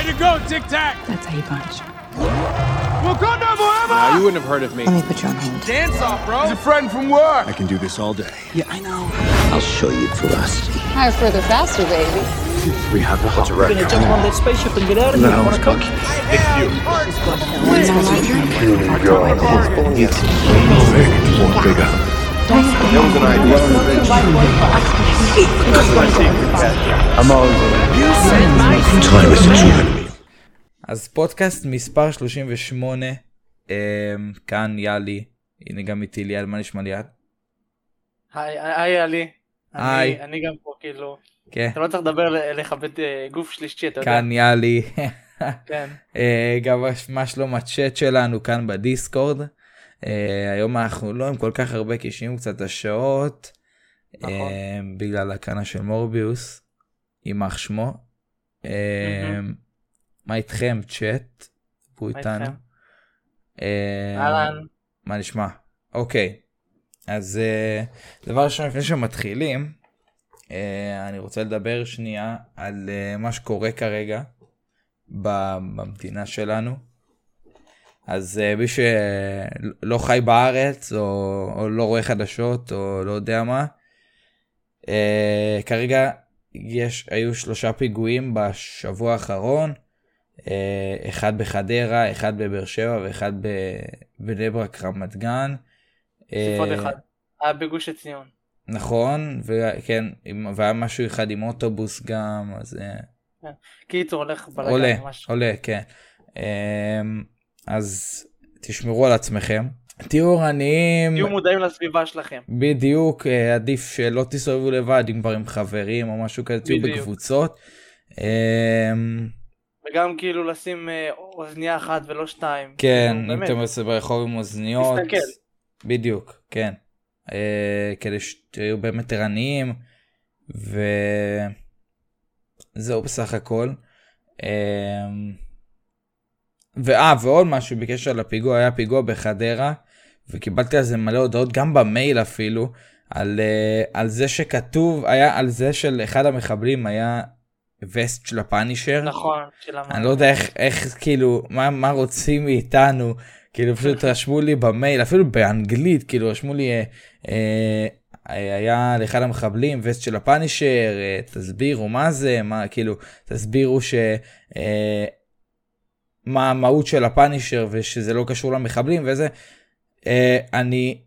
Way to go, Tic Tac! That's how you punch. Wakanda forever! No, you wouldn't have heard of me. Let me put you on hold. Dance off, bro! He's a friend from work! I can do this all day. Yeah, I know. I'll show you ferocity. Higher, further, faster, baby. We have a hot record. We're gonna jump on that spaceship and get out of here. No, it's cook. It's you. It's you. It's you. It's you. It's you. It's you. It's There was an idea. אז פודקאסט מספר 38, אמ, כאן יאלי, הנה גם איתי ליאל, מה נשמע ליאל? היי. היי. אני- גם פה כאילו, כן, אתה לא צריך לדבר לכבד אה, גוף שלישי, אתה יודע. כאן יאלי. כן. אה, גם מה שלום הצ'אט שלנו כאן בדיסקורד. אה, היום אנחנו לא עם כל כך הרבה כי שינו קצת השעות. נכון. אה, בגלל הקרנה של מורביוס, יימח שמו. אה, מהמם. מה איתכם צ'אט? מה איתנו. אה, אהלן. מה נשמע? אוקיי, אז אה, דבר ראשון לפני שמתחילים, אה, אני רוצה לדבר שנייה על אה, מה שקורה כרגע במדינה שלנו. אז אה, מי שלא חי בארץ או, או לא רואה חדשות או לא יודע מה, אה, כרגע יש, היו שלושה פיגועים בשבוע האחרון, אה, אחד בחדרה, אחד בבאר שבע ואחד בבני ברק רמת גן. עוד אה, אחד. היה בגוש עציון. נכון, וכן, והיה משהו אחד עם אוטובוס גם, אז אה, קיצור, הולך בלגן. עולה. עולה, כן. אמ, אז תשמרו על עצמכם. תהיו ערניים, תהיו מודעים לסביבה שלכם. בדיוק, אה, עדיף שלא תסתובבו לבד, אם כבר עם חברים או משהו כזה, תהיו. בקבוצות. אמ, וגם כאילו לשים אה, אוזנייה אחת ולא שתיים. כן, אם אתם עושים ברחוב עם אוזניות, תסתכל. בדיוק, כן. אה, כדי שתהיו באמת ערניים, וזהו בסך הכל. אה, ואה, ועוד משהו בקשר לפיגוע, היה פיגוע בחדרה, וקיבלתי על זה מלא הודעות, גם במייל אפילו, על, אה, על זה שכתוב, היה על זה של אחד המחבלים היה וסט של הפאנישר. נכון, של המ... אני לא יודע איך, איך כאילו, מה, מה רוצים מאיתנו, כאילו פשוט רשמו לי במייל, אפילו באנגלית, כאילו רשמו לי, אה, אה, היה לאחד המחבלים וסט של הפאנישר, אה, תסבירו מה זה, מה, כאילו, תסבירו ש... אה, מה המהות של הפאנישר ושזה לא קשור למחבלים וזה. אה, אני,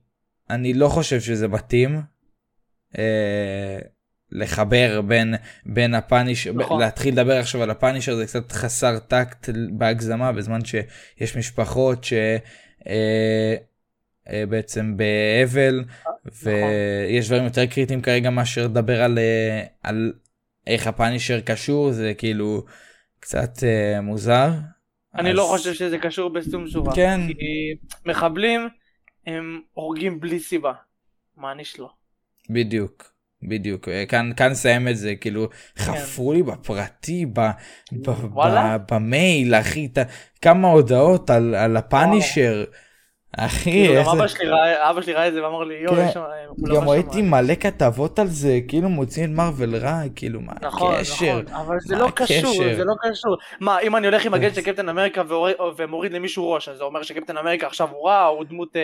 אני לא חושב שזה מתאים. אה, לחבר בין בין הפאנישר נכון. להתחיל לדבר עכשיו על הפאנישר זה קצת חסר טקט בהגזמה בזמן שיש משפחות ש... אה, אה, בעצם באבל ויש דברים יותר קריטיים כרגע מאשר לדבר על, על איך הפאנישר קשור זה כאילו קצת אה, מוזר. אני אז- לא חושב שזה קשור בשום שורה. כן. כי מחבלים הם הורגים בלי סיבה. מעניש לו. בדיוק. בדיוק אה, כאן כאן נסיים את זה כאילו חפרו לי בפרטי ב, ב, ב? במייל אחי ת, כמה הודעות על, על הפאנישר אחי כאילו, איך גם זה- אבא שלי ראה- את זה ואמר לי יואו, כן. יש שם... גם שם." ראיתי מלא כתבות על זה כאילו מוציאים את מרוויל רע כאילו מה נכון, הקשר נכון, אבל זה לא קשור? זה לא קשור. מה, אם אני הולך עם הגן של קפטן אמריקה ומוריד למישהו ראש, אז זה אומר שקפטן אמריקה עכשיו הוא רע, הוא דמות אה,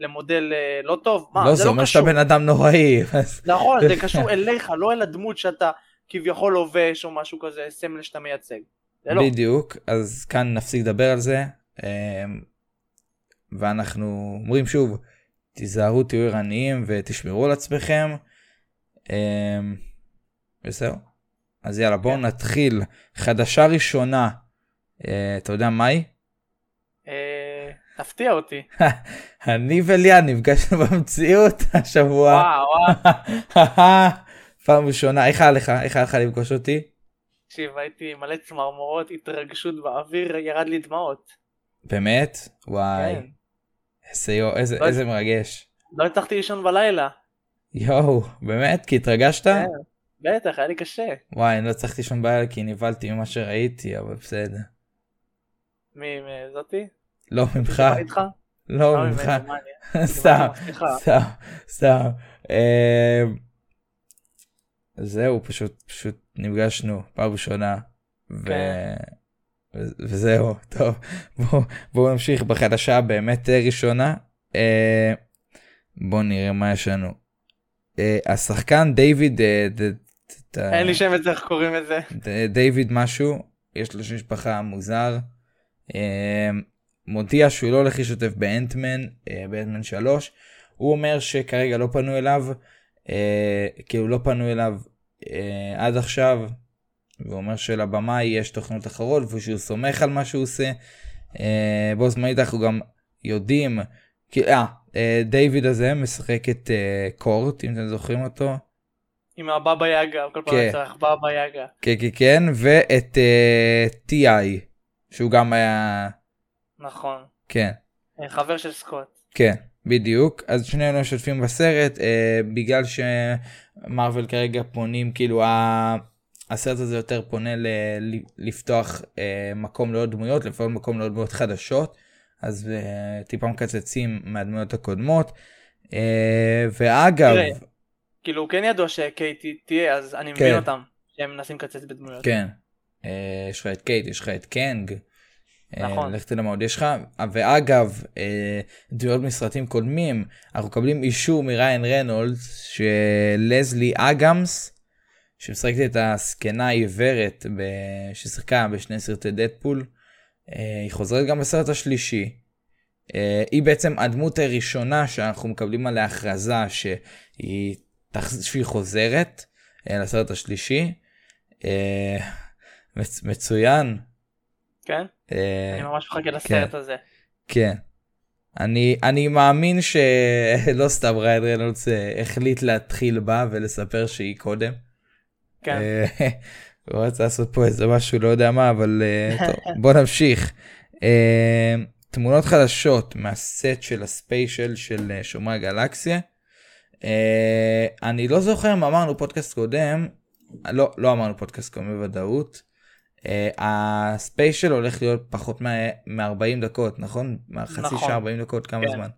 למודל אה, לא טוב? מה, לא זה זה לא אומר שאתה קשור. בן אדם נוראי נכון, זה קשור אליך, לא אל הדמות שאתה כביכול לובש או משהו כזה, סמל שאתה מייצג. זה לא. בדיוק אז כאן נפסיק לדבר על זה אמ, ואנחנו אומרים שוב תיזהרו תהיו ערניים ותשמרו על עצמכם. אמ, וזהו. אז יאללה בואו כן. נתחיל חדשה ראשונה אה, אתה יודע מהי? אה, תפתיע אותי. אני וליאן נפגשנו במציאות השבוע. וואו, וואו. פעם ראשונה איך היה לך איך היה לך לפגוש אותי? תקשיב, הייתי מלא צמרמורות, התרגשות באוויר, ירד לי דמעות. באמת? וואי. איזה יו, איזה, לא- איזה מרגש. לא הצלחתי לישון בלילה. יואו, באמת? כי התרגשת? כן. בטח, היה לי קשה. וואי, אני לא הצלחתי לישון בלילה כי נבהלתי ממה שראיתי, אבל בסדר. מי, זאתי? לא ממך, איתך? לא לא ממך, אני- סתם. סתם, סתם. אה, זהו, פשוט, פשוט נפגשנו פעם ראשונה, כן. וזהו, טוב, בואו בוא נמשיך בחדשה באמת אה, ראשונה. אה, בואו נראה מה יש לנו. אה, השחקן דיוויד, אה, ד- ד- ד- אין לי שם את זה, איך קוראים לזה. דיוויד משהו, יש לו שם משפחה מוזר. אה, מודיע שהוא לא הולך להשתתף באנטמן, אה, באנטמן 3. הוא אומר שכרגע לא פנו אליו, אה, כאילו לא פנו אליו אה, עד עכשיו. והוא אומר שלבמאי יש תוכניות אחרות ושהוא סומך על מה שהוא עושה. אה, בו זמנית אנחנו גם יודעים, כי, אה, אה, דיוויד הזה משחק את אה, קורט, אם אתם זוכרים אותו. עם הבבא יאגה, כל פעם כן. צריך בבא יאגה. כן, כן, כן, ואת טי.איי, שהוא גם היה, נכון. כן, אה, חבר של סקוט. כן, בדיוק. אז שנינו משתפים בסרט, אה, בגלל שמרוויל כרגע פונים, כאילו. הסרט הזה יותר פונה ל... לפתוח אה, מקום לעוד דמויות, לפתוח מקום לעוד דמויות חדשות, אז אה, טיפה מקצצים מהדמויות הקודמות. אה, ואגב, תראה, כאילו כן ידוע שקייטי תהיה, אז אני כן. מבין אותם. שהם מנסים לקצץ בדמויות. כן, אה, יש לך את קייט, יש לך את קנג. אה, נכון. לך תדע מה עוד יש לך. ואגב, אה, דמויות מסרטים קודמים, אנחנו מקבלים אישור מריין רנולדס שלסלי אגמס, שמשחקת את הזקנה העיוורת ב- ששיחקה בשני סרטי דדפול, אה, היא חוזרת גם בסרט השלישי. אה, היא בעצם הדמות הראשונה שאנחנו מקבלים עליה הכרזה שהיא, תח- שהיא חוזרת אה, לסרט השלישי. מצ- מצוין. כן? אני ממש מחכה לסרט הזה. כן. אני, אני מאמין שלא סתם ריין רנולדס החליט להתחיל בה ולספר שהיא קודם. כן. אה, הוא רצה לעשות פה איזה משהו לא יודע מה אבל אה, טוב, בוא נמשיך. אה, תמונות חדשות מהסט של הספיישל של אה, שומרי הגלקסיה. אה, אני לא זוכר אם אמרנו פודקאסט קודם, לא, לא אמרנו פודקאסט קודם בוודאות. אה, ה special הולך להיות פחות מ-40 דקות, נכון? חצי נכון. שעה 40 דקות, כמה כן. זמן?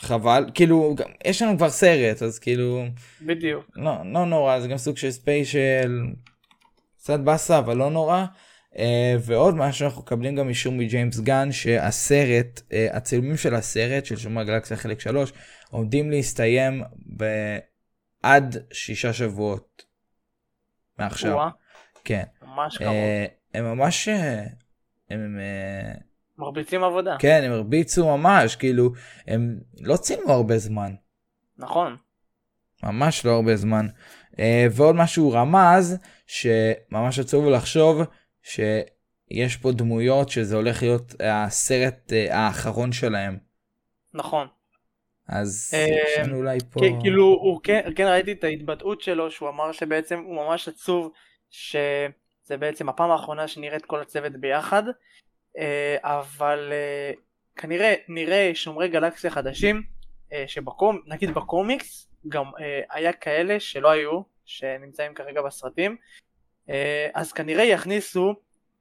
חבל, כאילו, גם- יש לנו כבר סרט, אז כאילו, בדיוק. לא, לא נורא, זה גם סוג של special, קצת באסה, אבל לא נורא. אה, ועוד משהו, אנחנו מקבלים גם אישור מג'יימס גן שהסרט, אה, הצילומים של הסרט של שומר הגלקסיה חלק 3 עומדים להסתיים עד שישה שבועות מעכשיו. וואה, כן. ממש קרוב. Uh, הם ממש, הם, uh, מרביצים עבודה. כן, הם הרביצו ממש, כאילו, הם לא צילמו הרבה זמן. נכון. ממש לא הרבה זמן. Uh, ועוד משהו רמז, שממש עצוב לחשוב שיש פה דמויות שזה הולך להיות הסרט uh, האחרון שלהם. נכון. אז אה, יש לנו אולי פה... כאילו, הוא כן, כן ראיתי את ההתבטאות שלו, שהוא אמר שבעצם הוא ממש עצוב, שזה בעצם הפעם האחרונה שנראה את כל הצוות ביחד, אה, אבל אה, כנראה נראה שומרי גלקסיה חדשים, אה, שבקום, נגיד בקומיקס, גם אה, היה כאלה שלא היו, שנמצאים כרגע בסרטים, אה, אז כנראה יכניסו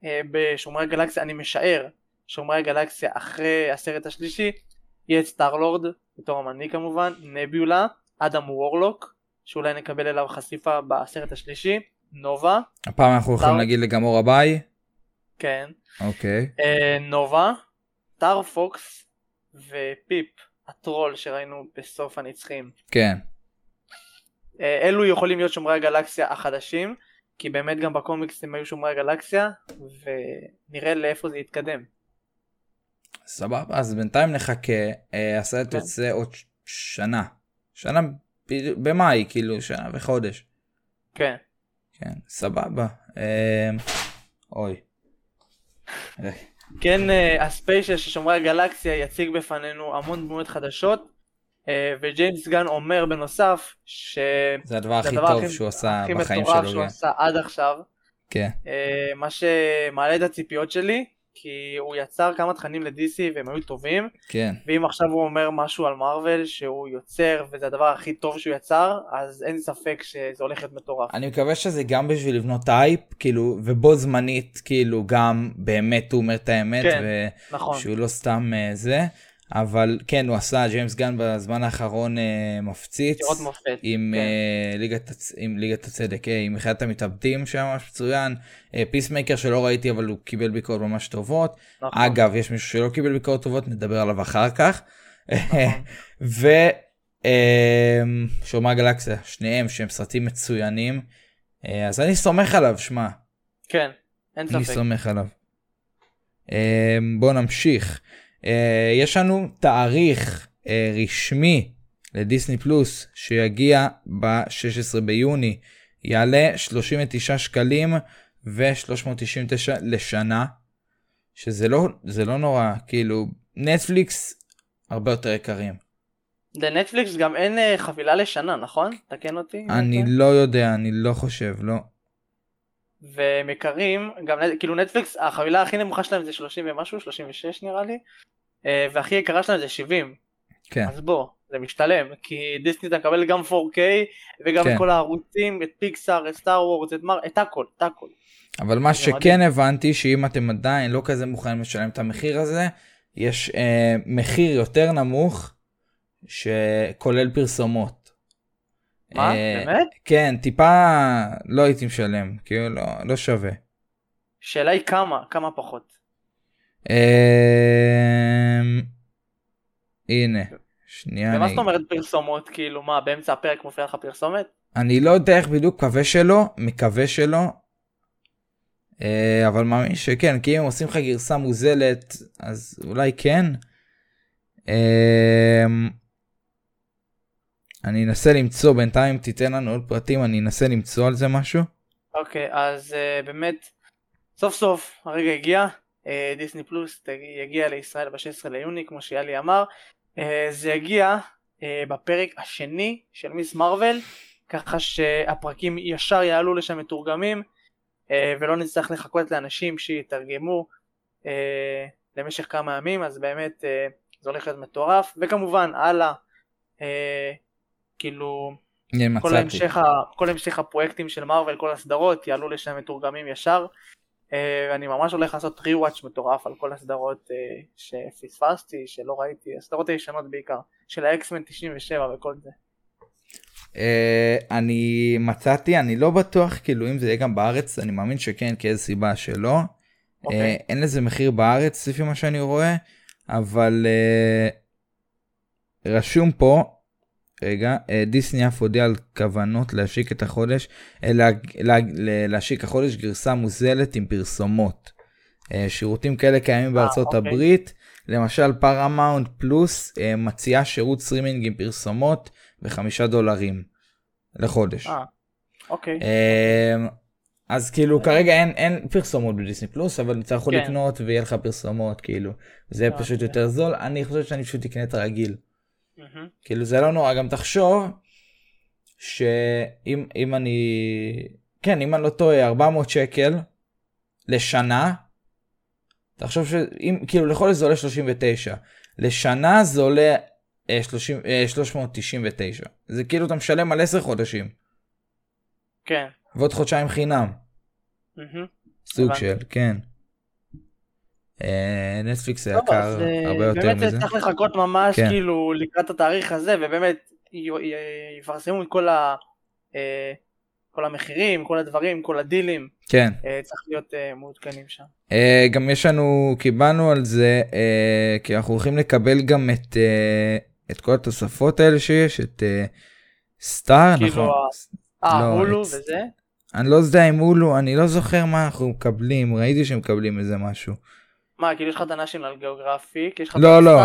אה, בשומרי הגלקסיה, אני משער, שומרי הגלקסיה אחרי הסרט השלישי, יהיה את סטארלורד, בתור המנהיג כמובן, נבולה, אדם וורלוק, שאולי נקבל אליו חשיפה בסרט השלישי, נובה, הפעם אנחנו יכולים להגיד לגמורה ביי. כן, אוקיי. אה, נובה, סטארפוקס ופיפ, הטרול שראינו בסוף הנצחים. כן. אה, אלו יכולים להיות שומרי הגלקסיה החדשים, כי באמת גם בקומיקס הם היו שומרי הגלקסיה, ונראה לאיפה זה יתקדם. סבבה, אז בינתיים נחכה. אה, הסרט כן. יוצא עוד שנה. שנה ב- במאי, כאילו, שנה וחודש. כן. כן, סבבה. אה, אוי. כן, אה, הספיישל של שומרי הגלקסיה יציג בפנינו המון דמויות חדשות, אה, וג'יימס גן אומר בנוסף, ש... זה הדבר הכי הדבר טוב הכי- שהוא עשה הכי בחיים מטורף שלו. שהוא כן. עשה עד עכשיו, כן. אה, מה שמעלה את הציפיות שלי, כי הוא יצר כמה תכנים ל-DC והם היו טובים, כן. ואם עכשיו הוא אומר משהו על מארוול שהוא יוצר וזה הדבר הכי טוב שהוא יצר, אז אין ספק שזה הולך להיות מטורף. אני מקווה שזה גם בשביל לבנות אייפ, כאילו, ובו זמנית, כאילו, גם באמת הוא אומר את האמת, כן, נכון. ושהוא לא סתם אה, זה. אבל כן, הוא עשה, ג'יימס גן בזמן האחרון אה, מפציץ. יצירות מופת. עם, כן. אה, ליגת, עם ליגת הצדק, אה, עם יחידת המתאבדים שהיה ממש מצוין, אה, פיסמייקר שלא ראיתי אבל הוא קיבל ביקורות ממש טובות, נכון. אגב יש מישהו שלא קיבל ביקורות טובות נדבר עליו אחר כך, נכון. ו... אה, שומר גלקסיה, שניהם שהם סרטים מצוינים, אה, אז אני סומך עליו, שמע, כן, אין אני ספק. סומך עליו. אה, בוא נמשיך. אה, יש לנו תאריך אה, רשמי לדיסני פלוס שיגיע ב-16 ביוני. יעלה 39 שקלים ו-399 לשנה, שזה לא, זה לא נורא, כאילו נטפליקס הרבה יותר יקרים. לנטפליקס גם אין אה, חבילה לשנה, נכון? תקן אותי. אני. לא יודע, אני לא חושב, לא. והם יקרים, גם כאילו נטפליקס, החבילה הכי נמוכה שלהם זה 30 ומשהו, 36 נראה לי, והכי יקרה שלהם זה 70. כן. אז בוא, זה משתלם, כי דיסני אתה מקבל גם 4K וגם כן. כל הערוצים, את פיקסאר, את סטאר וורס, את מר, את הכל, את הכל. אבל מה שכן מדהים. הבנתי שאם אתם עדיין לא כזה מוכנים לשלם את המחיר הזה, יש אה, מחיר יותר נמוך שכולל פרסומות. מה? אה, באמת? כן, טיפה לא הייתי משלם, כאילו לא, לא שווה. השאלה היא כמה, כמה פחות. אה, הנה, שנייה. ומה זאת אומרת פרסומות, כאילו מה, באמצע הפרק מופיע לך פרסומת? אני לא יודע איך בדיוק, מקווה שלא, מקווה שלא. אה, אבל מאמין שכן, כי אם הם עושים לך גרסה מוזלת, אז אולי כן. אה, אני אנסה למצוא, בינתיים תיתן לנו עוד פרטים, אני אנסה למצוא על זה משהו. אוקיי, אז uh, באמת, סוף סוף הרגע הגיע, דיסני פלוס יגיע לישראל ב-16 ליוני, כמו שיאלי אמר. Uh, זה יגיע uh, בפרק השני של מיס מרוויל, ככה שהפרקים ישר יעלו לשם מתורגמים, ולא נצטרך לחכות לאנשים שיתרגמו למשך כמה ימים, אז באמת זה הולך להיות מטורף, וכמובן הלאה, כאילו... כל. המשך. כל המשך הפרויקטים של מארוול, כל הסדרות, יעלו לשם מתורגמים ישר. אה, ואני ממש הולך לעשות rewatch מטורף על כל הסדרות אה, שפספסתי, שלא ראיתי, הסדרות הישנות בעיקר, של האקסמן 97 וכל זה. אה, אני מצאתי, אני לא בטוח כאילו אם זה יהיה גם בארץ, אני מאמין שכן, כי איזה סיבה שלא. אוקיי. אין לזה מחיר בארץ לפי מה שאני רואה, אבל רשום פה, רגע, אה, דיסני אף הודיע על כוונות להשיק את החודש, אה, לה, לה, לה, להשיק החודש גרסה מוזלת עם פרסומות. אה, שירותים כאלה קיימים בארצות אוקיי. הברית, למשל פארמאונט פלוס אה, מציעה שירות סטרימינג עם פרסומות בחמישה דולרים לחודש. אה, אוקיי. אז כאילו כרגע אין, אין פרסומות בדיסני פלוס אבל אתה יכול כן. לקנות ויהיה לך פרסומות כאילו זה אה, פשוט כן. יותר זול אני חושב שאני פשוט אקנה את הרגיל. כאילו זה לא נורא גם תחשוב שאם אם אני כן אם אני לא טועה 400 שקל לשנה תחשוב שאם כאילו לחודש זה עולה 39 לשנה זה עולה אה, 30, אה, 399 זה כאילו אתה משלם על 10 חודשים כן. ועוד חודשיים חינם. מהמם. סוג. של, כן. אה, נטפליקס זה טוב, יקר אה, הרבה יותר באמת מזה. צריך לחכות ממש כן. כאילו לקראת התאריך הזה, ובאמת יפרסמו את כל ה... אה, כל המחירים, כל הדברים, כל הדילים, כן. צריך להיות מעודכנים שם. גם יש לנו, קיבלנו על זה, כי אנחנו הולכים לקבל גם את, את כל התוספות האלה שיש, את סטאר, כאילו נכון? ה- אה, לא, הולו וזה? אני לא יודע אם הולו, אני לא זוכר מה אנחנו מקבלים, ראיתי שמקבלים איזה משהו. מה, כאילו יש לך את יש לך לא, לא,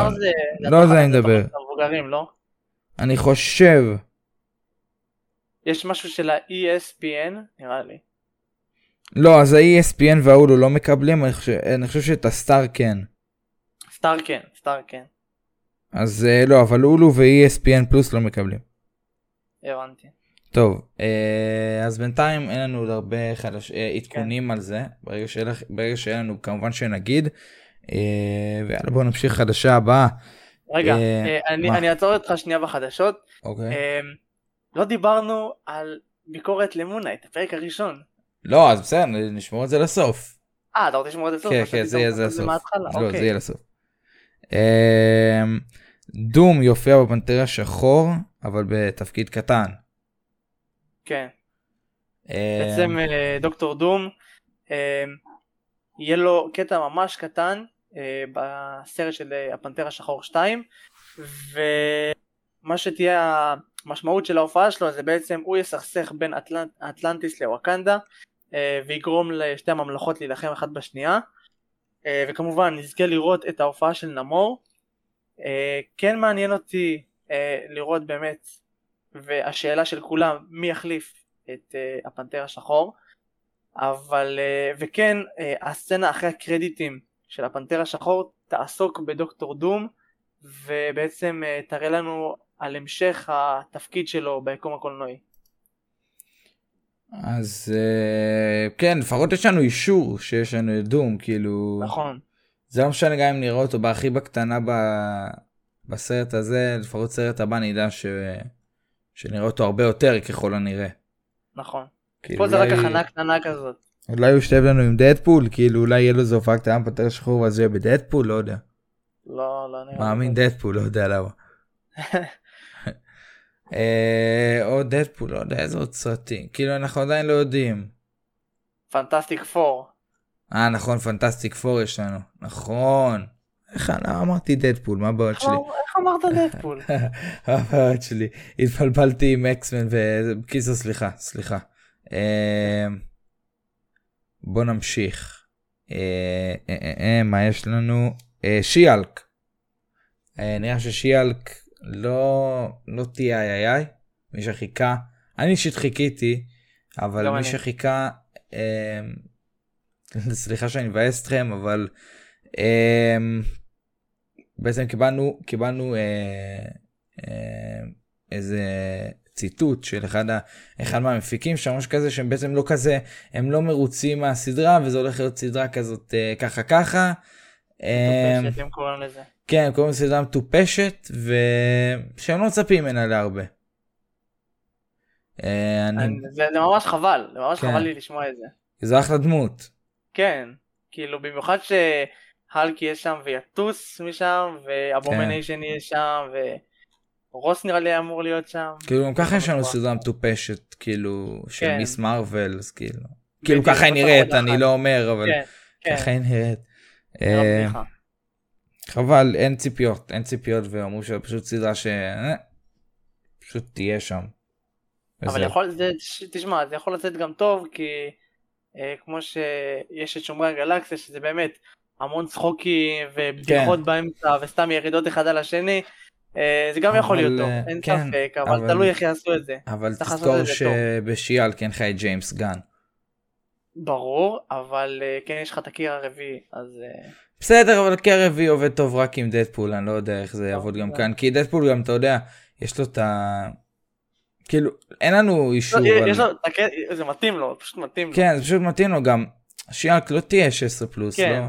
לא זה אני מדבר. לא? אני חושב, יש משהו של ה-ESPN, נראה לי. לא, אז ה-ESPN וההולו לא מקבלים, אני חושב, אני חושב שאת הסטאר כן. סטאר כן, סטאר כן, אז אה, לא, אבל הולו ו-ESPN פלוס לא מקבלים. הבנתי. טוב, אה, אז בינתיים אין לנו עוד הרבה חדש, אה, עדכונים על זה, ברגע לך- ברגע שיהיה לנו כמובן שנגיד, אה, ויאללה בוא נמשיך חדשה הבאה. רגע, אני? אני אעצור אותך שנייה בחדשות. אוקיי. לא דיברנו על ביקורת למונייט, הפרק הראשון. לא, אז בסדר, נשמור את זה לסוף. אה, אתה רוצה לשמור את זה לסוף? כן, כן, זה יהיה זה לעשות את לסוף. לא, זה אוקיי. יהיה לסוף. דום יופיע בפנתר השחור, אבל בתפקיד קטן. כן. אה, בעצם אה, דוקטור דום, אה, יהיה לו קטע ממש קטן בסרט של הפנתר השחור 2, ומה שתהיה המשמעות של ההופעה שלו זה בעצם הוא יסכסך בין אטלנט, אטלנטיס לווקנדה, ויגרום לשתי הממלכות להילחם אחת בשנייה, וכמובן נזכה לראות את ההופעה של נמור. כן מעניין אותי לראות באמת, והשאלה של כולם, מי יחליף את uh, הפנתר השחור אבל uh, וכן uh, הסצנה אחרי הקרדיטים של הפנתר השחור תעסוק בדוקטור דום ובעצם uh, תראה לנו על המשך התפקיד שלו ביקום הקולנועי. אז אה, כן, לפחות יש לנו אישור שיש לנו את דום, כאילו... נכון. זה לא משנה גם אם נראה אותו בהכי בקטנה ב... בסרט הזה, לפחות סרט הבא נדע ש... שנראה אותו הרבה יותר ככל הנראה. נכון. כאילו, פה זה רק הכנה קטנה כזאת. אולי הוא ישתב לנו עם דדפול, כאילו אולי יהיה לו איזה הופעה קטנה בפנתר השחור ואז יהיה בדדפול, לא יודע. לא, לא נראה. מאמין דדפול, לא יודע למה. אה, או דדפול, לא יודע איזה עוד סרטים, כאילו אנחנו עדיין לא יודעים. פנטסטיק פור. אה נכון פנטסטיק פור יש לנו נכון אמרתי דדפול מה הבעיות שלי? איך אמרת דדפול? הבעיות שלי. התבלבלתי עם אקסמן ובקיצור סליחה סליחה. אה, בוא נמשיך. אה, אה, אה, מה יש לנו? שיאלק. אה, נראה ששיאלק לא לא תהיה איי איי איי. מי שחיכה אני אישית חיכיתי אבל מי. שחיכה אה, סליחה שאני מבאס אתכם אבל אה, בעצם קיבלנו קיבלנו אה, אה, איזה ציטוט של אחד, ה, אחד מהמפיקים שם משהו כזה שהם בעצם לא כזה הם לא מרוצים מהסדרה וזה הולך להיות סדרה כזאת אה, ככה ככה. מטופשת, הם קוראים לזה. כן, הם קוראים לזה סדרה מטופשת, ושהם לא מצפים ממנה להרבה. אה, אני... זה זה ממש חבל, זה ממש כן. חבל לי לשמוע את זה. זו אחלה דמות. כן, כאילו במיוחד שהלק יהיה שם ויטוס משם, ואבומניישן יהיה שם, ורוס נראה לי אמור להיות שם. כאילו גם ככה יש לנו. סדרה מטופשת, כאילו, של כן. מיס מרוויל, אז כאילו. כאילו ככה היא נראית, אני. לא אומר, אבל כן, כן, ככה היא נראית. זה אה. חבל, אין ציפיות, אין ציפיות, ואמרו שזה פשוט סדרה ש... אה, פשוט תהיה שם. אבל. יכול, זה, תשמע, זה יכול לצאת גם טוב, כי אה, כמו שיש את שומרי הגלקסיה, שזה באמת המון צחוקים ובדיחות כן. באמצע, וסתם ירידות אחד על השני, אה, זה גם יכול להיות טוב, אה, אין כן, ספק, אבל אבל- תלוי איך יעשו את זה. אבל תזכור טוב. שבשיאל כן חי ג'יימס גן. ברור, אבל אה, כן יש לך את הקיר הרביעי, אז בסדר אבל קרבי עובד טוב רק עם דדפול אני לא יודע איך זה יעבוד גם. כאן כי דדפול גם אתה יודע יש לו את ה... כאילו אין לנו אישור לא, על... יש לו זה מתאים לו, פשוט מתאים לו. כן זה פשוט מתאים לו גם שיאלק לא תהיה 16 פלוס כן. לא?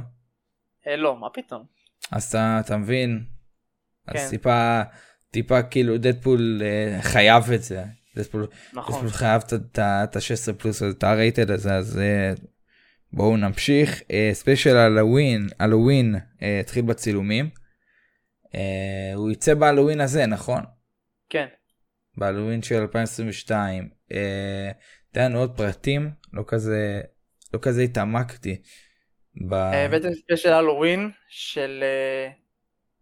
אה, לא, מה פתאום. אז אתה, אתה מבין כן. אז טיפה טיפה כאילו דדפול אה, חייב את זה דדפול, נכון. דדפול חייב את ה-16 פלוס את ה-rated הזה אז אה, בואו נמשיך special הלווין הלווין אה, התחיל בצילומים. אה, הוא יצא בהלווין הזה נכון? כן. בהלווין של 2022. אה, תן לנו עוד פרטים לא כזה לא כזה התעמקתי. ב... בעצם special של אה,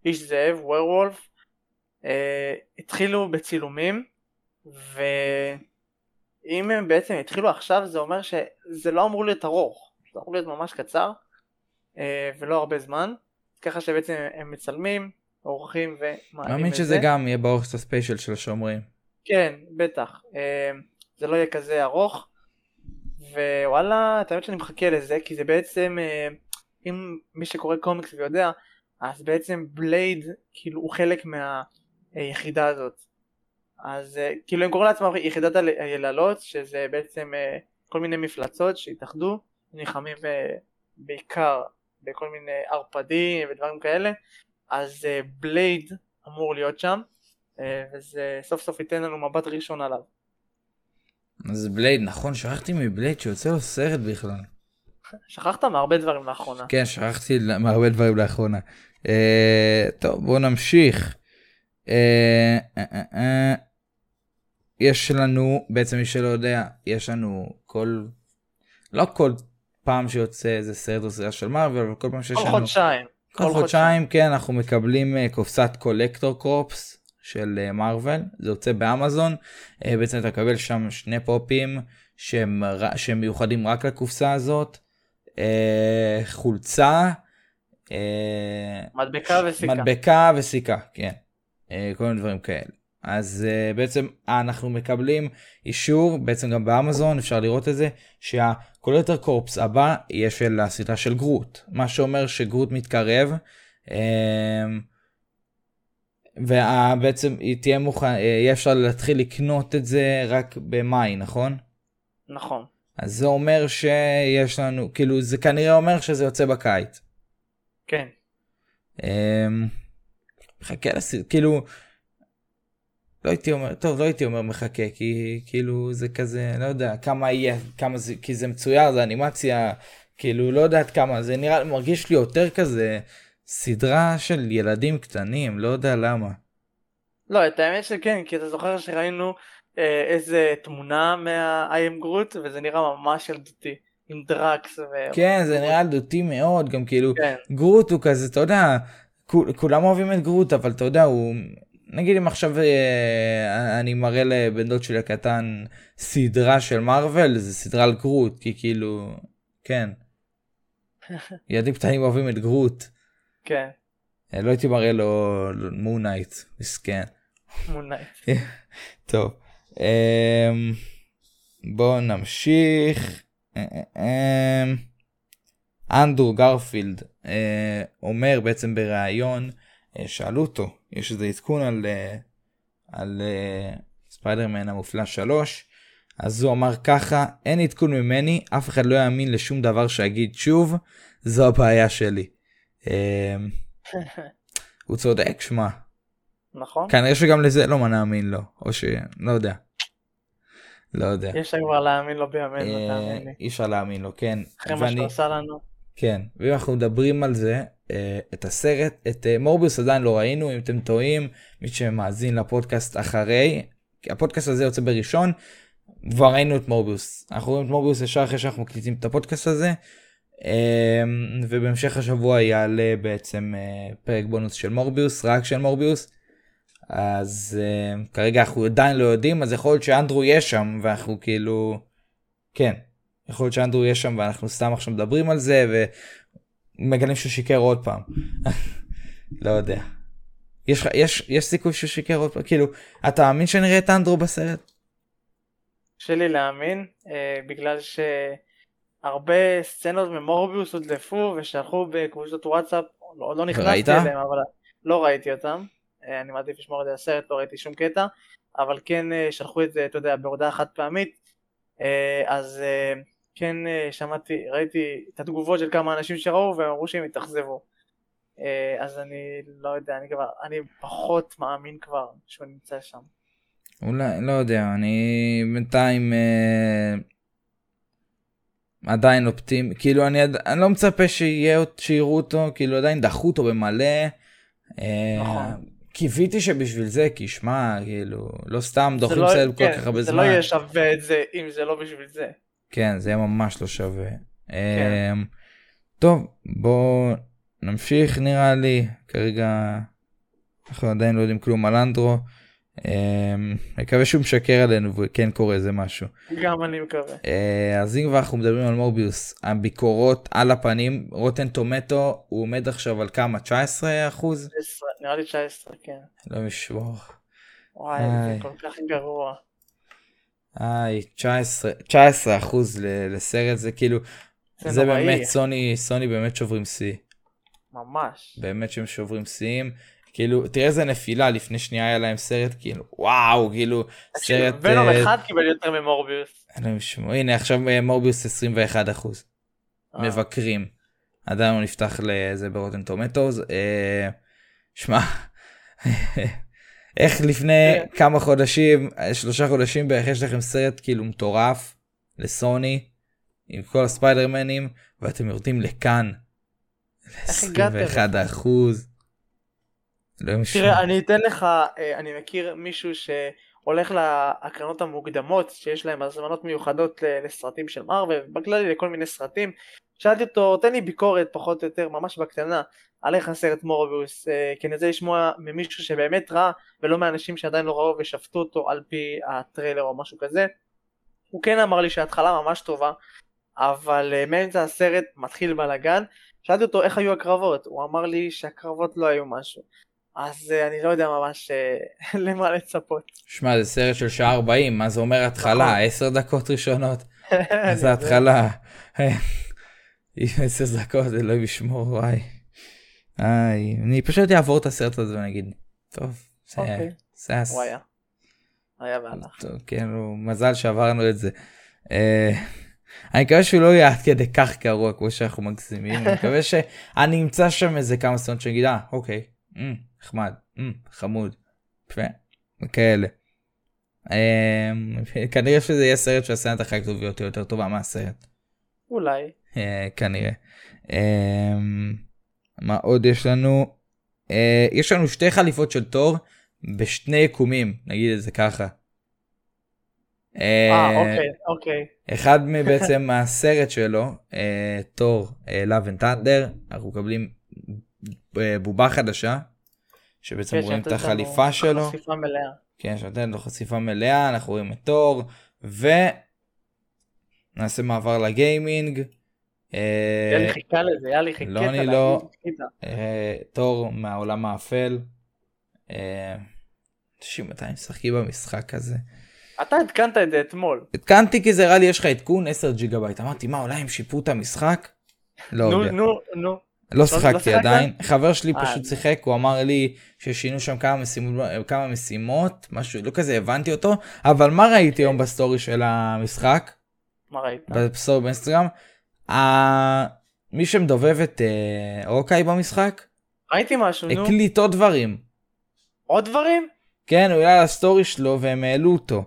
איש זאב, werewolf, אה, התחילו בצילומים, ואם הם בעצם התחילו עכשיו זה אומר שזה לא אמור להיות ארוך, זה אמור להיות ממש קצר, אה, ולא הרבה זמן, ככה שבעצם הם מצלמים, עורכים ומעלים מאמין שזה גם יהיה באורך של הספיישל של השומרים. כן, בטח. זה לא יהיה כזה ארוך. ווואלה, את האמת שאני מחכה לזה, כי זה בעצם, אה, אם מי שקורא קומיקס ויודע, אז בעצם בלייד, כאילו, הוא חלק מהיחידה הזאת. אז אה, כאילו הם קוראים לעצמם יחידת היללות, שזה בעצם אה, כל מיני מפלצות שהתאחדו, נלחמים אה, בעיקר בכל מיני ערפדים ודברים כאלה, אז אה, בלייד אמור להיות שם. אה, וזה סוף סוף ייתן לנו מבט ראשון עליו. אז בלייד נכון שכחתי מבלייד שיוצא לו סרט בכלל. שכחת מהרבה דברים לאחרונה. כן, שכחתי מהרבה דברים לאחרונה. אה, טוב, בואו נמשיך. אה, אה, אה, אה. יש לנו, בעצם מי שלא יודע, יש לנו כל, לא כל פעם שיוצא איזה סרט או סרט של מארוול, אבל כל פעם שיש כל לנו, חודשיים. כל חודשיים, כן, אנחנו מקבלים אה, קופסת קולקטור קרופס של אה, מארוול, זה יוצא באמזון, אה, בעצם אתה מקבל שם שני פופים שהם, שהם מיוחדים רק לקופסה הזאת, אה, חולצה, אה, מדבקה וסיכה. מדבקה וסיכה, כן. אה, כל מיני דברים כאלה. אז אה, בעצם אה, אנחנו מקבלים אישור, בעצם גם באמזון אפשר לראות את זה, שה Collector Corps הבא יהיה של הסדרה של גרוט, מה שאומר שגרוט מתקרב, אמ, ובעצם היא תהיה מוכן, אה, יהיה אפשר להתחיל לקנות את זה רק במאי, נכון? נכון. אז זה אומר שיש לנו, כאילו זה כנראה אומר שזה יוצא בקיץ. כן. אמ, מחכה לסרט, כאילו, לא הייתי אומר, טוב, לא הייתי אומר מחכה, כי כאילו זה כזה, לא יודע, כמה יהיה, כמה זה, כי זה מצויר, זה אנימציה, כאילו, לא יודעת כמה, זה נראה, מרגיש לי יותר כזה סדרה של ילדים קטנים, לא יודע למה. לא, את האמת שכן, כי אתה זוכר שראינו אה, איזה תמונה מה-I am Groot, וזה נראה ממש ילדותי, עם דראקס ו... כן, זה נראה ילדותי מאוד, גם כאילו, כן. גרוט הוא כזה, אתה יודע, כול- כולם אוהבים את גרוט, אבל אתה יודע, הוא, נגיד אם עכשיו אה, אני מראה לבן דוד שלי הקטן סדרה של מארוול, זה סדרה על גרוט, כי כאילו, כן. ילדים קטנים אוהבים את גרוט. כן, אה, לא הייתי מראה לו מון נייט, מסכן. מון נייט. טוב, אמ, בואו נמשיך. אה, אה, אמ, אנדרו גרפילד אומר בעצם בריאיון, שאלו אותו, יש איזה עדכון על, על ספיידרמן המופלא 3, אז הוא אמר ככה, אין עדכון ממני, אף אחד לא יאמין לשום דבר שאגיד שוב, זו הבעיה שלי. אה, הוא צודק, שמע. נכון? כנראה שגם לזה לא נאמין לו, או ש... לא יודע. לא יודע. יש לה כבר להאמין לו בימינו, אה, תאמין לי. אי אפשר להאמין לו, כן. אחרי מה שהוא עשה לנו. כן, ואם אנחנו מדברים על זה, אה, את הסרט, את אה, מורביוס עדיין לא ראינו, אם אתם טועים, מי שמאזין לפודקאסט אחרי, כי הפודקאסט הזה יוצא בראשון, כבר ראינו את מורביוס. אנחנו רואים את מורביוס ישר אחרי שאנחנו מקליטים את הפודקאסט הזה, ובהמשך השבוע יעלה בעצם אה, פרק בונוס של מורביוס, רק של מורביוס. אז uh, כרגע אנחנו עדיין לא יודעים, אז יכול להיות שאנדרו יהיה שם, ואנחנו כאילו... כן, יכול להיות שאנדרו יהיה שם ואנחנו סתם עכשיו מדברים על זה, ומגלים שהוא שיקר עוד פעם. לא יודע. יש, יש, יש סיכוי שהוא שיקר עוד פעם? כאילו, אתה מאמין שנראה את אנדרו בסרט? קשה לי להאמין, אה, בגלל שהרבה סצנות ממורביוס הודלפו ושלחו בקבוצות וואטסאפ, לא, לא נכנסתי? אליהם, אבל לא ראיתי אותם, אה, אני מעדיף לשמור את זה לסרט, לא ראיתי שום קטע, אבל כן אה, שלחו את זה, אתה יודע, בהודעה חד פעמית, אה, אז כן שמעתי, ראיתי את התגובות של כמה אנשים שראו והם אמרו שהם התאכזבו. אז אני לא יודע, אני כבר, אני פחות מאמין כבר שהוא נמצא שם. אולי, לא יודע, אני בינתיים אה, עדיין אופטימי, כאילו אני, אני לא מצפה שיהיה, שיראו אותו, כאילו עדיין דחו אותו במלא. אה, נכון. קיוויתי שבשביל זה, כי שמע, כאילו, לא סתם זה דוחים לא- סרט כל כן, כך הרבה זה זמן. לא יהיה שווה את זה אם זה לא בשביל זה. כן, זה יהיה ממש לא שווה. כן. אמ, טוב, בואו נמשיך נראה לי. כרגע אנחנו עדיין לא יודעים כלום על אנדרו. אמ, מקווה שהוא משקר עלינו וכן קורה איזה משהו. גם אני מקווה. אה, אז אם כבר אנחנו מדברים על מורביוס, הביקורות על הפנים, רוטן טומטו, הוא עומד עכשיו על כמה? 19 אחוז? 19, נראה לי 19, כן. לא משמור. וואי. זה כל כך גרוע. איי, 19, 19 אחוז לסרט זה כאילו, זה זה. באמת סוני, סוני באמת שוברים שיא. ממש. באמת שהם שוברים שיאים. כאילו, תראה איזה נפילה, לפני שנייה היה להם סרט, כאילו, וואו, כאילו, סרט... ונום אה, אחד קיבל יותר ממורביוס. הנה, עכשיו אה, מורביוס 21 אחוז. אה, מבקרים. עדיין לא נפתח לזה ברוטן טומטוז. אה, שמע, איך לפני. כמה חודשים, שלושה חודשים בערך יש לכם סרט כאילו מטורף לסוני, עם כל הספיידרמנים, ואתם יורדים לכאן. איך הגעתם לזה? 21 אחוז. ישמור. תראה, אני אתן לך, אה, אני מכיר מישהו שהולך להקרנות המוקדמות, שיש להם הזמנות מיוחדות לסרטים של מארוול, בכללי לכל מיני סרטים. שאלתי אותו, תן לי ביקורת פחות או יותר, ממש בקטנה, על איך הסרט מורביוס, אה, כי אני רוצה לשמוע ממישהו שבאמת ראה, ולא מאנשים שעדיין לא ראו ושפטו אותו על פי הטריילר או משהו כזה. הוא כן אמר לי שההתחלה ממש טובה, אבל אה, מאמצע הסרט מתחיל בלאגן. שאלתי אותו איך היו הקרבות, הוא אמר לי שהקרבות לא היו משהו. אז אה, אני לא יודע ממש אה, למה לצפות. שמע, זה סרט של שעה 40, מה זה אומר התחלה? נכון. 10 דקות ראשונות? זה. התחלה. 10 דקות, אלוהים ישמור, וואי. איי, אני פשוט אעבור את הסרט הזה ואני טוב, זה אוקיי. זה היה... היה. היה והלך. כאילו, מזל שעברנו את זה. אה, אני מקווה שהוא לא יהיה עד כדי כך גרוע כמו שאנחנו מגזימים, אני מקווה שאני אמצא שם איזה כמה שאני אגיד, אה, אוקיי, נחמד, אמ, חמוד, יפה, וכאלה. אה, כנראה שזה יהיה סרט שהסצנת אחר כך תהיה יותר יותר טובה מהסרט. אולי. אה, כנראה. אה, מה עוד יש לנו? אה, יש לנו שתי חליפות של תור בשני יקומים, נגיד את זה ככה. אה, אוקיי, אוקיי. אחד מבעצם מהסרט שלו, אה, תור אה, Love and Thunder, אנחנו מקבלים אה, בובה חדשה, שבעצם כן, רואים את החליפה שלו, חשיפה מלאה. כן, שנותנת לו חשיפה מלאה, אנחנו רואים את תור, ונעשה מעבר לגיימינג. אה, יאללה חיכה לזה, יאללה חיכה. לא, אני לא. אה, תור מהעולם האפל. אה, תקשיב, מתי משחקים במשחק הזה? אתה עדכנת את זה אתמול. התקנתי כי זה הראה לי יש לך עדכון 10 ג'יגה בייט. אמרתי מה אולי הם שיפרו את המשחק? לא נו, יודע. נו, נו. לא שיחקתי שיחקת? עדיין. חבר שלי אה, פשוט שיחק, הוא אמר לי ששינו שם כמה משימות, כמה משימות, משהו, לא כזה הבנתי אותו, אבל מה ראיתי היום בסטורי של המשחק? מה ראית? בסטורי באינסטגרם? מי שמדובב את אה, הוקאי במשחק, ראיתי משהו, נו. הקליט עוד דברים. עוד דברים? כן, הוא היה על הסטורי שלו והם העלו אותו.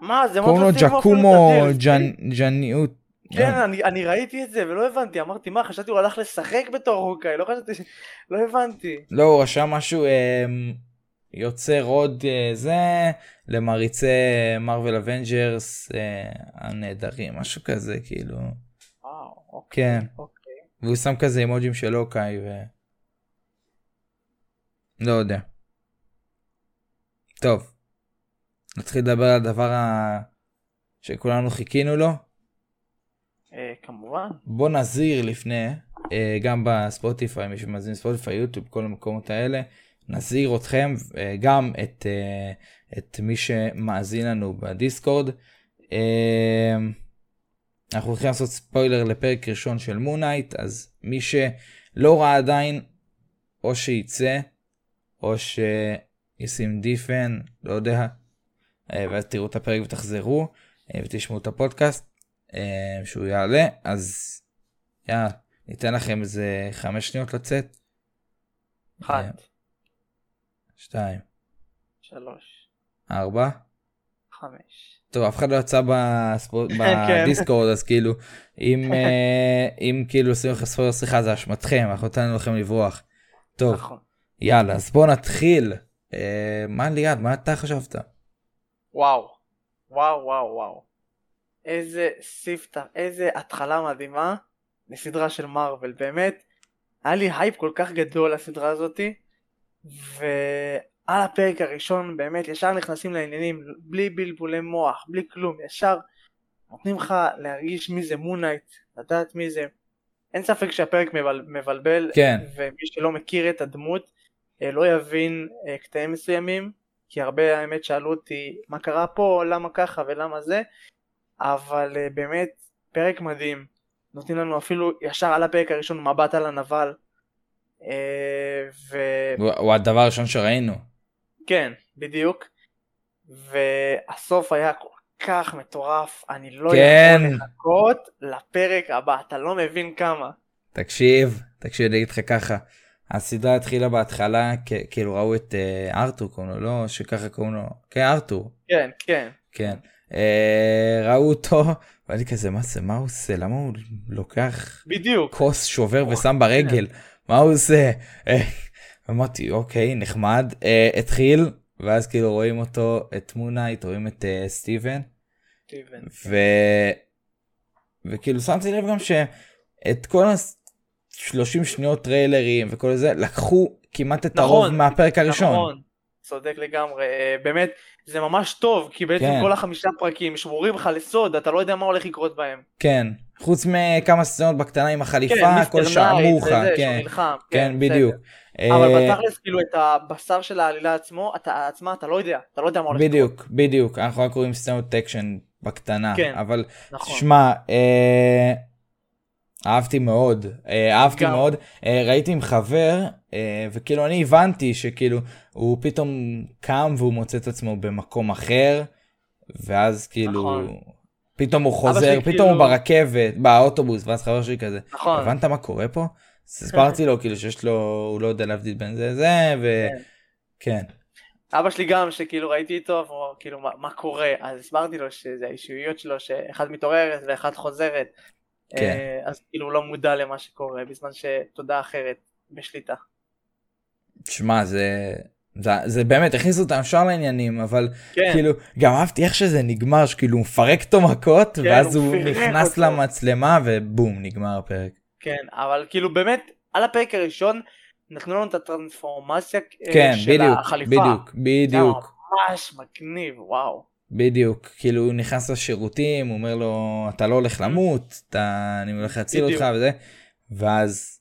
מה, זה קוראים לו מאוד עושים ג'קומו אפילו את הדלס. ג'נ- ג'ניוט. כן, אני, אני ראיתי את זה ולא הבנתי, אמרתי מה, חשבתי הוא הלך לשחק בתור רוקאי, לא חשבתי, ש- לא הבנתי. לא, הוא רשם משהו, אה, יוצר עוד אה, זה, למעריצי מרוויל אבנג'רס אה, הנהדרים, משהו כזה, כאילו. וואו, אוקיי, כן. אוקיי. והוא שם כזה אימוג'ים של אוקיי ו... לא יודע. טוב. נתחיל לדבר על הדבר ה... שכולנו חיכינו לו. כמובן. בוא נזהיר לפני, אה, גם בספוטיפיי, מי שמאזין ספוטיפיי, יוטיוב, כל המקומות האלה, נזהיר אתכם, אה, גם את, אה, את מי שמאזין לנו בדיסקורד. אנחנו הולכים לעשות ספוילר לפרק ראשון של מונייט, אז מי שלא ראה עדיין, או שייצא, או שישים דיפן, לא יודע, ואז תראו את הפרק ותחזרו, ותשמעו את הפודקאסט. אה, שהוא יעלה אז יאללה ניתן לכם איזה חמש שניות לצאת. אחת, שתיים שלוש, ארבע. חמש. טוב אף אחד לא יצא בספורט כן. בדיסקורד אז כאילו אם אה, אם כאילו עושים לך ספוילר סליחה זה אשמתכם אנחנו נתנו לכם לברוח. טוב נכון. יאללה אז בוא נתחיל. אה, מה ליעד מה אתה חשבת? וואו, וואו, וואו, וואו. איזה ספתח, איזה התחלה מדהימה לסדרה של מארוול, באמת. היה לי הייפ כל כך גדול לסדרה הזאתי, ועל הפרק הראשון באמת ישר נכנסים לעניינים, בלי בלבולי מוח, בלי כלום, ישר נותנים לך להרגיש מי זה מונייט, לדעת מי זה. אין ספק שהפרק מבל, מבלבל, כן. ומי שלא מכיר את הדמות אה, לא יבין אה, קטעים מסוימים, כי הרבה האמת שאלו אותי מה קרה פה, למה ככה ולמה זה, אבל uh, באמת פרק מדהים, נותנים לנו אפילו ישר על הפרק הראשון מבט על הנבל, uh, הוא הוא הדבר הראשון שראינו. וכן, בדיוק, והסוף היה כל כך מטורף, אני לא כן. יכול לחכות לפרק הבא, אתה לא מבין כמה. תקשיב תקשיב אני אגיד לך ככה. הסדרה התחילה בהתחלה כ- כאילו ראו את אה, ארתור קוראים לו לא שככה קוראים לו כן ארתור כן, כן, כן. אה, ראו אותו, ואני כזה, מה זה, מה הוא עושה? למה הוא לוקח בדיוק. כוס שובר ושם ברגל? מה הוא עושה? אה, אמרתי, אוקיי, נחמד. אה, התחיל, ואז כאילו רואים אותו, את מונייט, רואים את אה, סטיבן, סטיבן. ו... וכאילו שמתי לב גם שאת כל ה-30 שניות טריילרים וכל זה, לקחו כמעט את הרוב נכון, מהפרק הראשון. נכון, צודק לגמרי, אה, באמת, זה ממש טוב, כי בעצם כן. כל החמישה פרקים שמורים לך לסוד, אתה לא יודע מה הולך לקרות בהם. כן, חוץ מכמה סצנות בקטנה עם החליפה, כן, כל אמרו לך, כן, נלחם, כן, בסדר. בדיוק. אבל אה, בתכלס, כאילו, את הבשר של העלילה עצמו, אתה עצמה, אתה לא יודע, אתה לא יודע מה הולך לקרות. בדיוק, בדיוק, אנחנו רק רואים סצנות אקשן בקטנה, כן, אבל נכון. שמע, אה, אהבתי מאוד, אה, אהבתי גם. מאוד, אה, ראיתי עם חבר, אה, וכאילו אני הבנתי שכאילו הוא פתאום קם והוא מוצא את עצמו במקום אחר, ואז כאילו, נכון. פתאום הוא חוזר, פתאום הוא כאילו- ברכבת, באוטובוס, ואז חבר שלי כזה, נכון. הבנת מה קורה פה? אז הסברתי לו כאילו שיש לו, הוא לא יודע להבדיל בין זה לזה, וכן, אבא שלי גם, שכאילו ראיתי איתו, והוא כאילו, מה, מה קורה? אז הסברתי לו שזה האישיויות שלו, שאחד מתעוררת ואחד חוזרת. כן. אה, אז כאילו הוא לא מודע למה שקורה, בזמן שתודה אחרת בשליטה. שמע, זה, זה, זה באמת, הכניסו אותם ישר לעניינים, אבל כן, כאילו, גם אהבתי איך שזה נגמר, שכאילו הוא מפרק אותו מכות, ואז הוא הוא נכנס אותו. למצלמה, ובום, נגמר הפרק. כן, אבל כאילו באמת, על הפרק הראשון, נתנו לנו את הטרנספורמציה אה, כן, של בדיוק, החליפה. בדיוק, זה בדיוק, ממש מגניב, וואו. בדיוק, כאילו הוא נכנס לשירותים, הוא אומר לו, אתה לא הולך למות, אתה, אני הולך להציל. אותך וזה, ואז,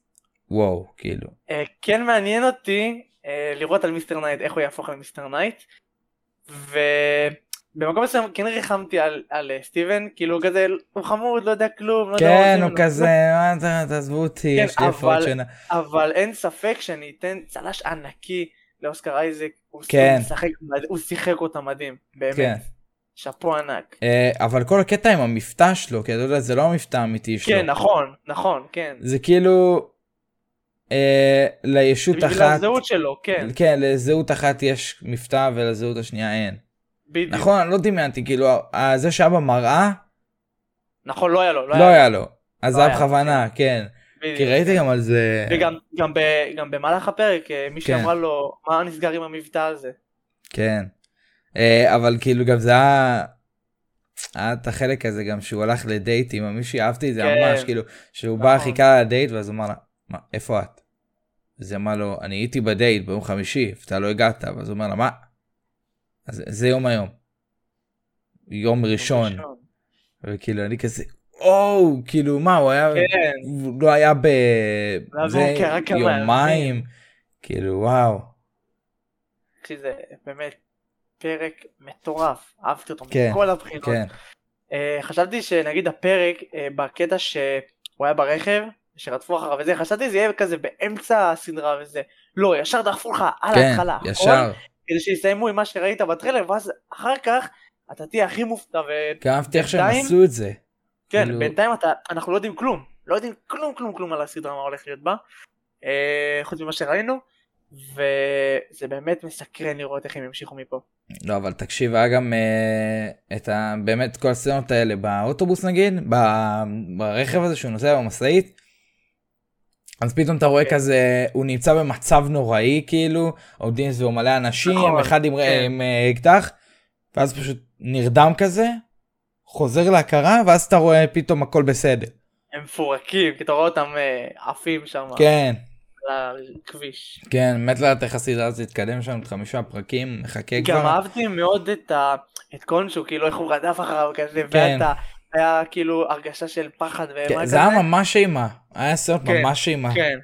וואו, כאילו, אה, כן מעניין אותי אה, לראות על Mr. Knight, איך הוא יהפוך ל Mr. Knight. ובמקום מסוים כן ריחמתי על, על אה, סטיבן, כאילו כזה, הוא חמוד, לא יודע כלום, לא כן, הוא. כזה, מה תעזבו אותי, כן, יש לי הפרעות שינה. אבל אין ספק שאני אתן צל"ש ענקי לאוסקר אייזק, הוא כן. מד- הוא שיחק אותה מדהים, באמת, כן. שאפו ענק. אה, אבל כל הקטע עם המבטא שלו, כי אתה יודע, זה לא המבטא האמיתי שלו. כן, נכון, נכון, כן. זה כאילו, אה, לישות בשביל אחת, הזהות שלו, כן, כן, לזהות אחת יש מבטא ולזהות השנייה אין. בדיוק. נכון, לא דמיינתי, כאילו, זה שהיה במראה, נכון, לא היה לו, לא היה לו. אז זה לא היה היה, בכוונה, כן. בדיוק. כי ראיתי גם על זה, וגם גם, ב, גם במהלך הפרק אה, מישהי כן. אמרה לו מה נסגר עם המבטא הזה. כן. אה, אבל כאילו גם זה היה, היה את החלק הזה גם שהוא הלך לדייט עם המישהי, אהבתי את זה כן. ממש, כאילו, שהוא בא נכון. חיכה לדייט ואז הוא אמר לה, מה, איפה את? אז היא אמרה לו, אני הייתי בדייט ביום חמישי, ואתה לא הגעת, ואז הוא אומר לה, מה? אז זה יום היום. יום ראשון. וכאילו אני כזה, או, כאילו מה, הוא היה, כן, הוא לא היה ב... לא זה יומיים, כאילו וואו, אחי, זה באמת פרק מטורף, אהבתי אותו כן, מכל הבחינות. כן, אה, חשבתי שנגיד הפרק אה, בקטע שהוא היה ברכב, שרדפו אחריו וזה, חשבתי זה יהיה כזה באמצע הסדרה וזה. לא, ישר דחפו לך על כן, ההתחלה. הכל, ישר, כדי שיסיימו עם מה שראית בטריילר, ואז אחר כך אתה תהיה הכי מופתע ו... אהבתי איך שהם עשו את זה, כן, כאילו- בינתיים אתה, אנחנו לא יודעים כלום, לא יודעים כלום כלום כלום על הסדרה מה הולך להיות בה, אה, חוץ ממה שראינו, וזה באמת מסקרן לראות איך הם ימשיכו מפה. לא אבל תקשיב היה גם אה, את ה... באמת כל הסצנות האלה באוטובוס נגיד, ב- ברכב הזה שהוא נוסע במשאית, אז פתאום אתה רואה כן. כזה, הוא נמצא במצב נוראי כאילו, עומדים סביבו מלא אנשים, נכון, אחד עם, כן. אה, אקדח, ואז פשוט נרדם כזה, חוזר להכרה, ואז אתה רואה פתאום הכל בסדר. הם מפורקים, כי אתה רואה אותם אה, עפים שם כן, על הכביש. כן, מת לדעת איך הסדרה הזאת תתקדם שם, את חמישה פרקים, מחכה גם כבר. אהבתי מאוד את, ה... את קונשו, כאילו איך הוא רדף אחריו כזה, כן. ואתה, היה כאילו הרגשה של פחד כן, ואימה זה היה ממש אימה, היה סרט כן, ממש אימה. כן,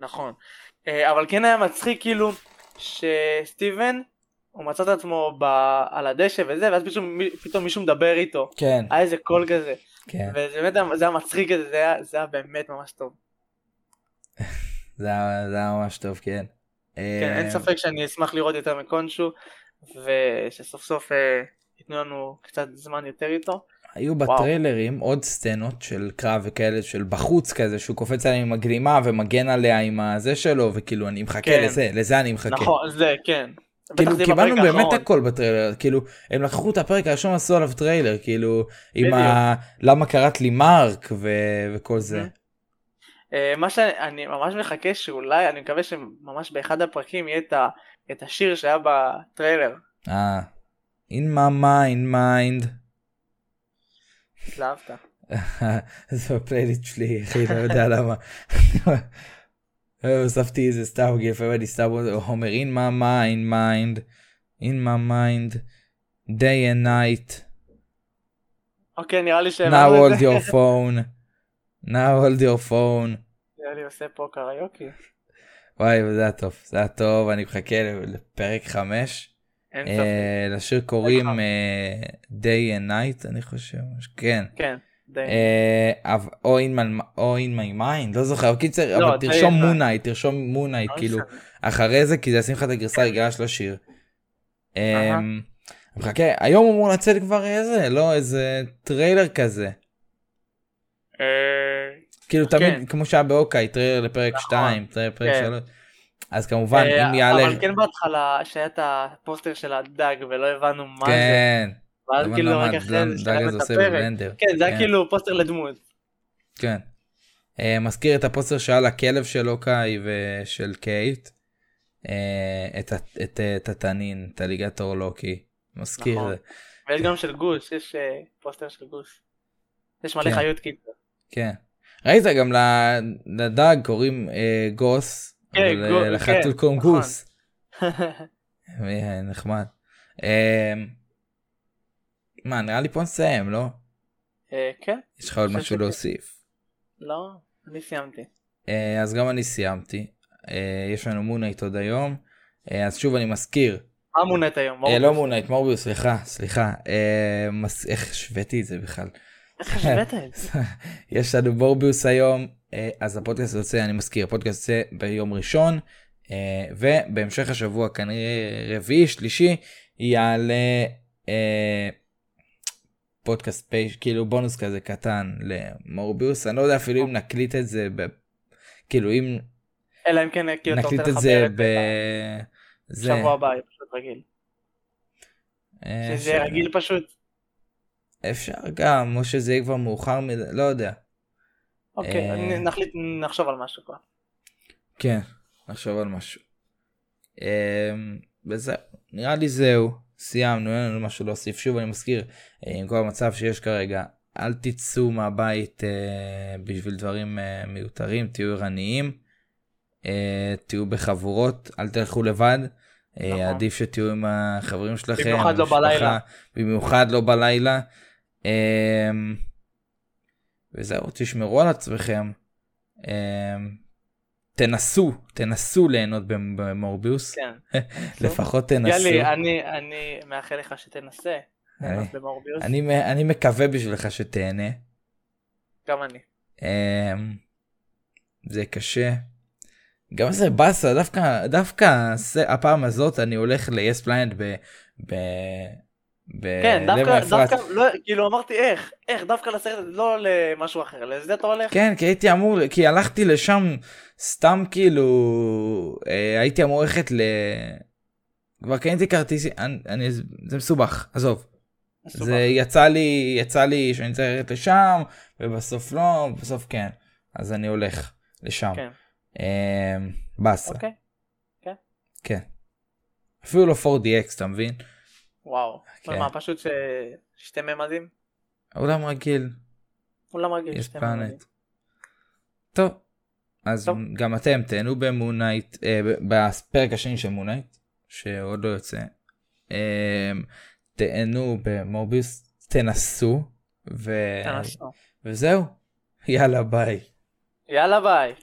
נכון. אה, אבל כן היה מצחיק כאילו שסטיבן הוא מצא את עצמו ב... על הדשא וזה ואז פתאום, פתאום מישהו מדבר איתו כן, היה איזה קול כזה כן, וזה באמת זה היה מצחיק כזה זה היה, זה היה באמת ממש טוב. זה היה זה היה ממש טוב, כן. כן, אה, אין ספק שאני אשמח לראות יותר מקונשו ושסוף סוף אה, ייתנו לנו קצת זמן יותר איתו. היו וואו. בטריילרים עוד סצנות של קרב וכאלה של בחוץ כזה שהוא קופץ עליה עם הגלימה ומגן עליה עם הזה שלו וכאילו אני מחכה כן. לזה לזה אני מחכה. נכון זה כן כאילו קיבלנו באמת האחרון. הכל בטריילר כאילו הם לקחו את הפרק הראשון עשו עליו טריילר כאילו עם בדיוק. ה... למה קראת לי מרק ו... וכל זה. אה, מה שאני ממש מחכה שאולי, אני מקווה שממש באחד הפרקים יהיה את, ה, את השיר שהיה בטריילר. אה. In my mind mind. התלהבת. זה בפלייליסט שלי אחי לא יודע למה. הוספתי איזה סתם לפעמים אני סתם אומר in my mind mind in my mind day and night אוקיי, נראה לי now שהבנו את hold your phone now hold your phone לי עושה פה קריוקי. וואי זה היה טוב זה היה טוב אני מחכה לפרק 5 אין ספק. לשיר קוראים. אה, day and night אני חושב כן כן. אה, או in my- my mind לא זוכר קיצר לא, אבל תרשום. Moon Knight תרשום Moon Knight לא כאילו. אחרי זה כי זה ישים לך את הגרסה הרגילה של השיר. אמ, מחכה היום אמור לצאת כבר איזה לא איזה טריילר כזה אה, כאילו כן. תמיד כמו שהיה ב Hawkeye טריילר לפרק נכון. 2 טריילר לפרק כן. 3 אז כמובן אה, אם יעלה אבל כן בהתחלה שהיה את הפוסטר של הדג ולא הבנו מה זה. כן ואז אבל כאילו רק אחרי הדג זה הזה את הפרק. כן, זה היה כן. כאילו פוסטר לדמות. כן. אה, מזכיר את הפוסטר שהיה לכלב של Hawkeye ושל קייט. אה, את אה, התנין את האליגטור לוקי. מזכיר. נכון. ויש גם של גוס, יש אה, פוסטר של גוס. יש מלא כן. חיות קיצר. כן. ראית גם לדג קוראים אה, גוס. כן, אבל גו- אה, לחתול כן, קוראים נכון. גוס. אה, נחמד. אה, מה נראה לי פה נסיים לא? אה, כן, יש לך עוד משהו שכן. להוסיף. לא, אני סיימתי. אה, אז גם אני סיימתי. אה, יש לנו מונייט עוד היום. אה, אז שוב אני מזכיר. מה מונט היום? לא? מונייט מורביוס סליחה סליחה. איך השוויתי את זה בכלל. איך השווית את זה? יש לנו מורביוס היום אה, אז הפודקאסט יוצא אני מזכיר הפודקאסט יוצא ביום ראשון אה, ובהמשך השבוע כנראה רביעי שלישי יעלה אה, פודקאסט פייש כאילו בונוס כזה קטן למורביוס אני לא יודע אפילו אם נקליט את זה ב... כאילו אם אלא אם כן כאילו אתה רוצה נקליט את זה ב... זה השבוע הבא, פשוט רגיל. שזה אפשר- רגיל פשוט. אפשר גם או שזה יהיה כבר מאוחר מדי לא יודע אוקיי, אה, נחליט, נחשוב על משהו כבר. כן, נחשוב על משהו. אמ, וזהו, נראה לי זהו, סיימנו, אין לנו משהו להוסיף. שוב אני מזכיר, אה, עם כל המצב שיש כרגע, אל תצאו מהבית אה, בשביל דברים אה, מיותרים, תהיו ערניים, אה, תהיו בחבורות, אל תלכו לבד. אה, נכון. עדיף שתהיו עם החברים שלכם, במיוחד לא בלילה. במיוחד לא בלילה. אמ, וזהו, תשמרו על עצמכם. אמ, תנסו, תנסו ליהנות במ- במורביוס, כן. לפחות תנסו. יאללה, אני אני מאחל לך שתנסה. אני- ליהנות במורביוס. אני מ- אני מקווה בשבילך שתהנה. גם אני. אמ, זה קשה. גם זה באסה, דווקא, דווקא הפעם הזאת אני הולך ל-yes planet. ב... ב... כן, דווקא. דווקא, לא, כאילו אמרתי איך, איך, דווקא לסרט לא למשהו אחר, לזה אתה הולך? כן, כי הייתי אמור, כי הלכתי לשם סתם כאילו, אה, הייתי אמור ללכת ל... כבר קניתי כרטיס, אני, אני, זה מסובך, עזוב. מסובך. זה יצא לי, יצא לי שאני צריך ללכת לשם, ובסוף לא, בסוף כן. אז אני הולך לשם. כן. אה, באסה, אוקיי, כן. אפילו לא 4DX, אתה מבין? וואו. כן. מה, פשוט ש... שתי ממדים? העולם רגיל, אולם רגיל, יש. פלנט. טוב, אז טוב. גם אתם תהנו במונייט, אה, בפרק השני של מונייט, שעוד לא יוצא. אה, תהנו במורביוס, תנסו, ו... תנסו. וזהו, יאללה ביי. יאללה ביי.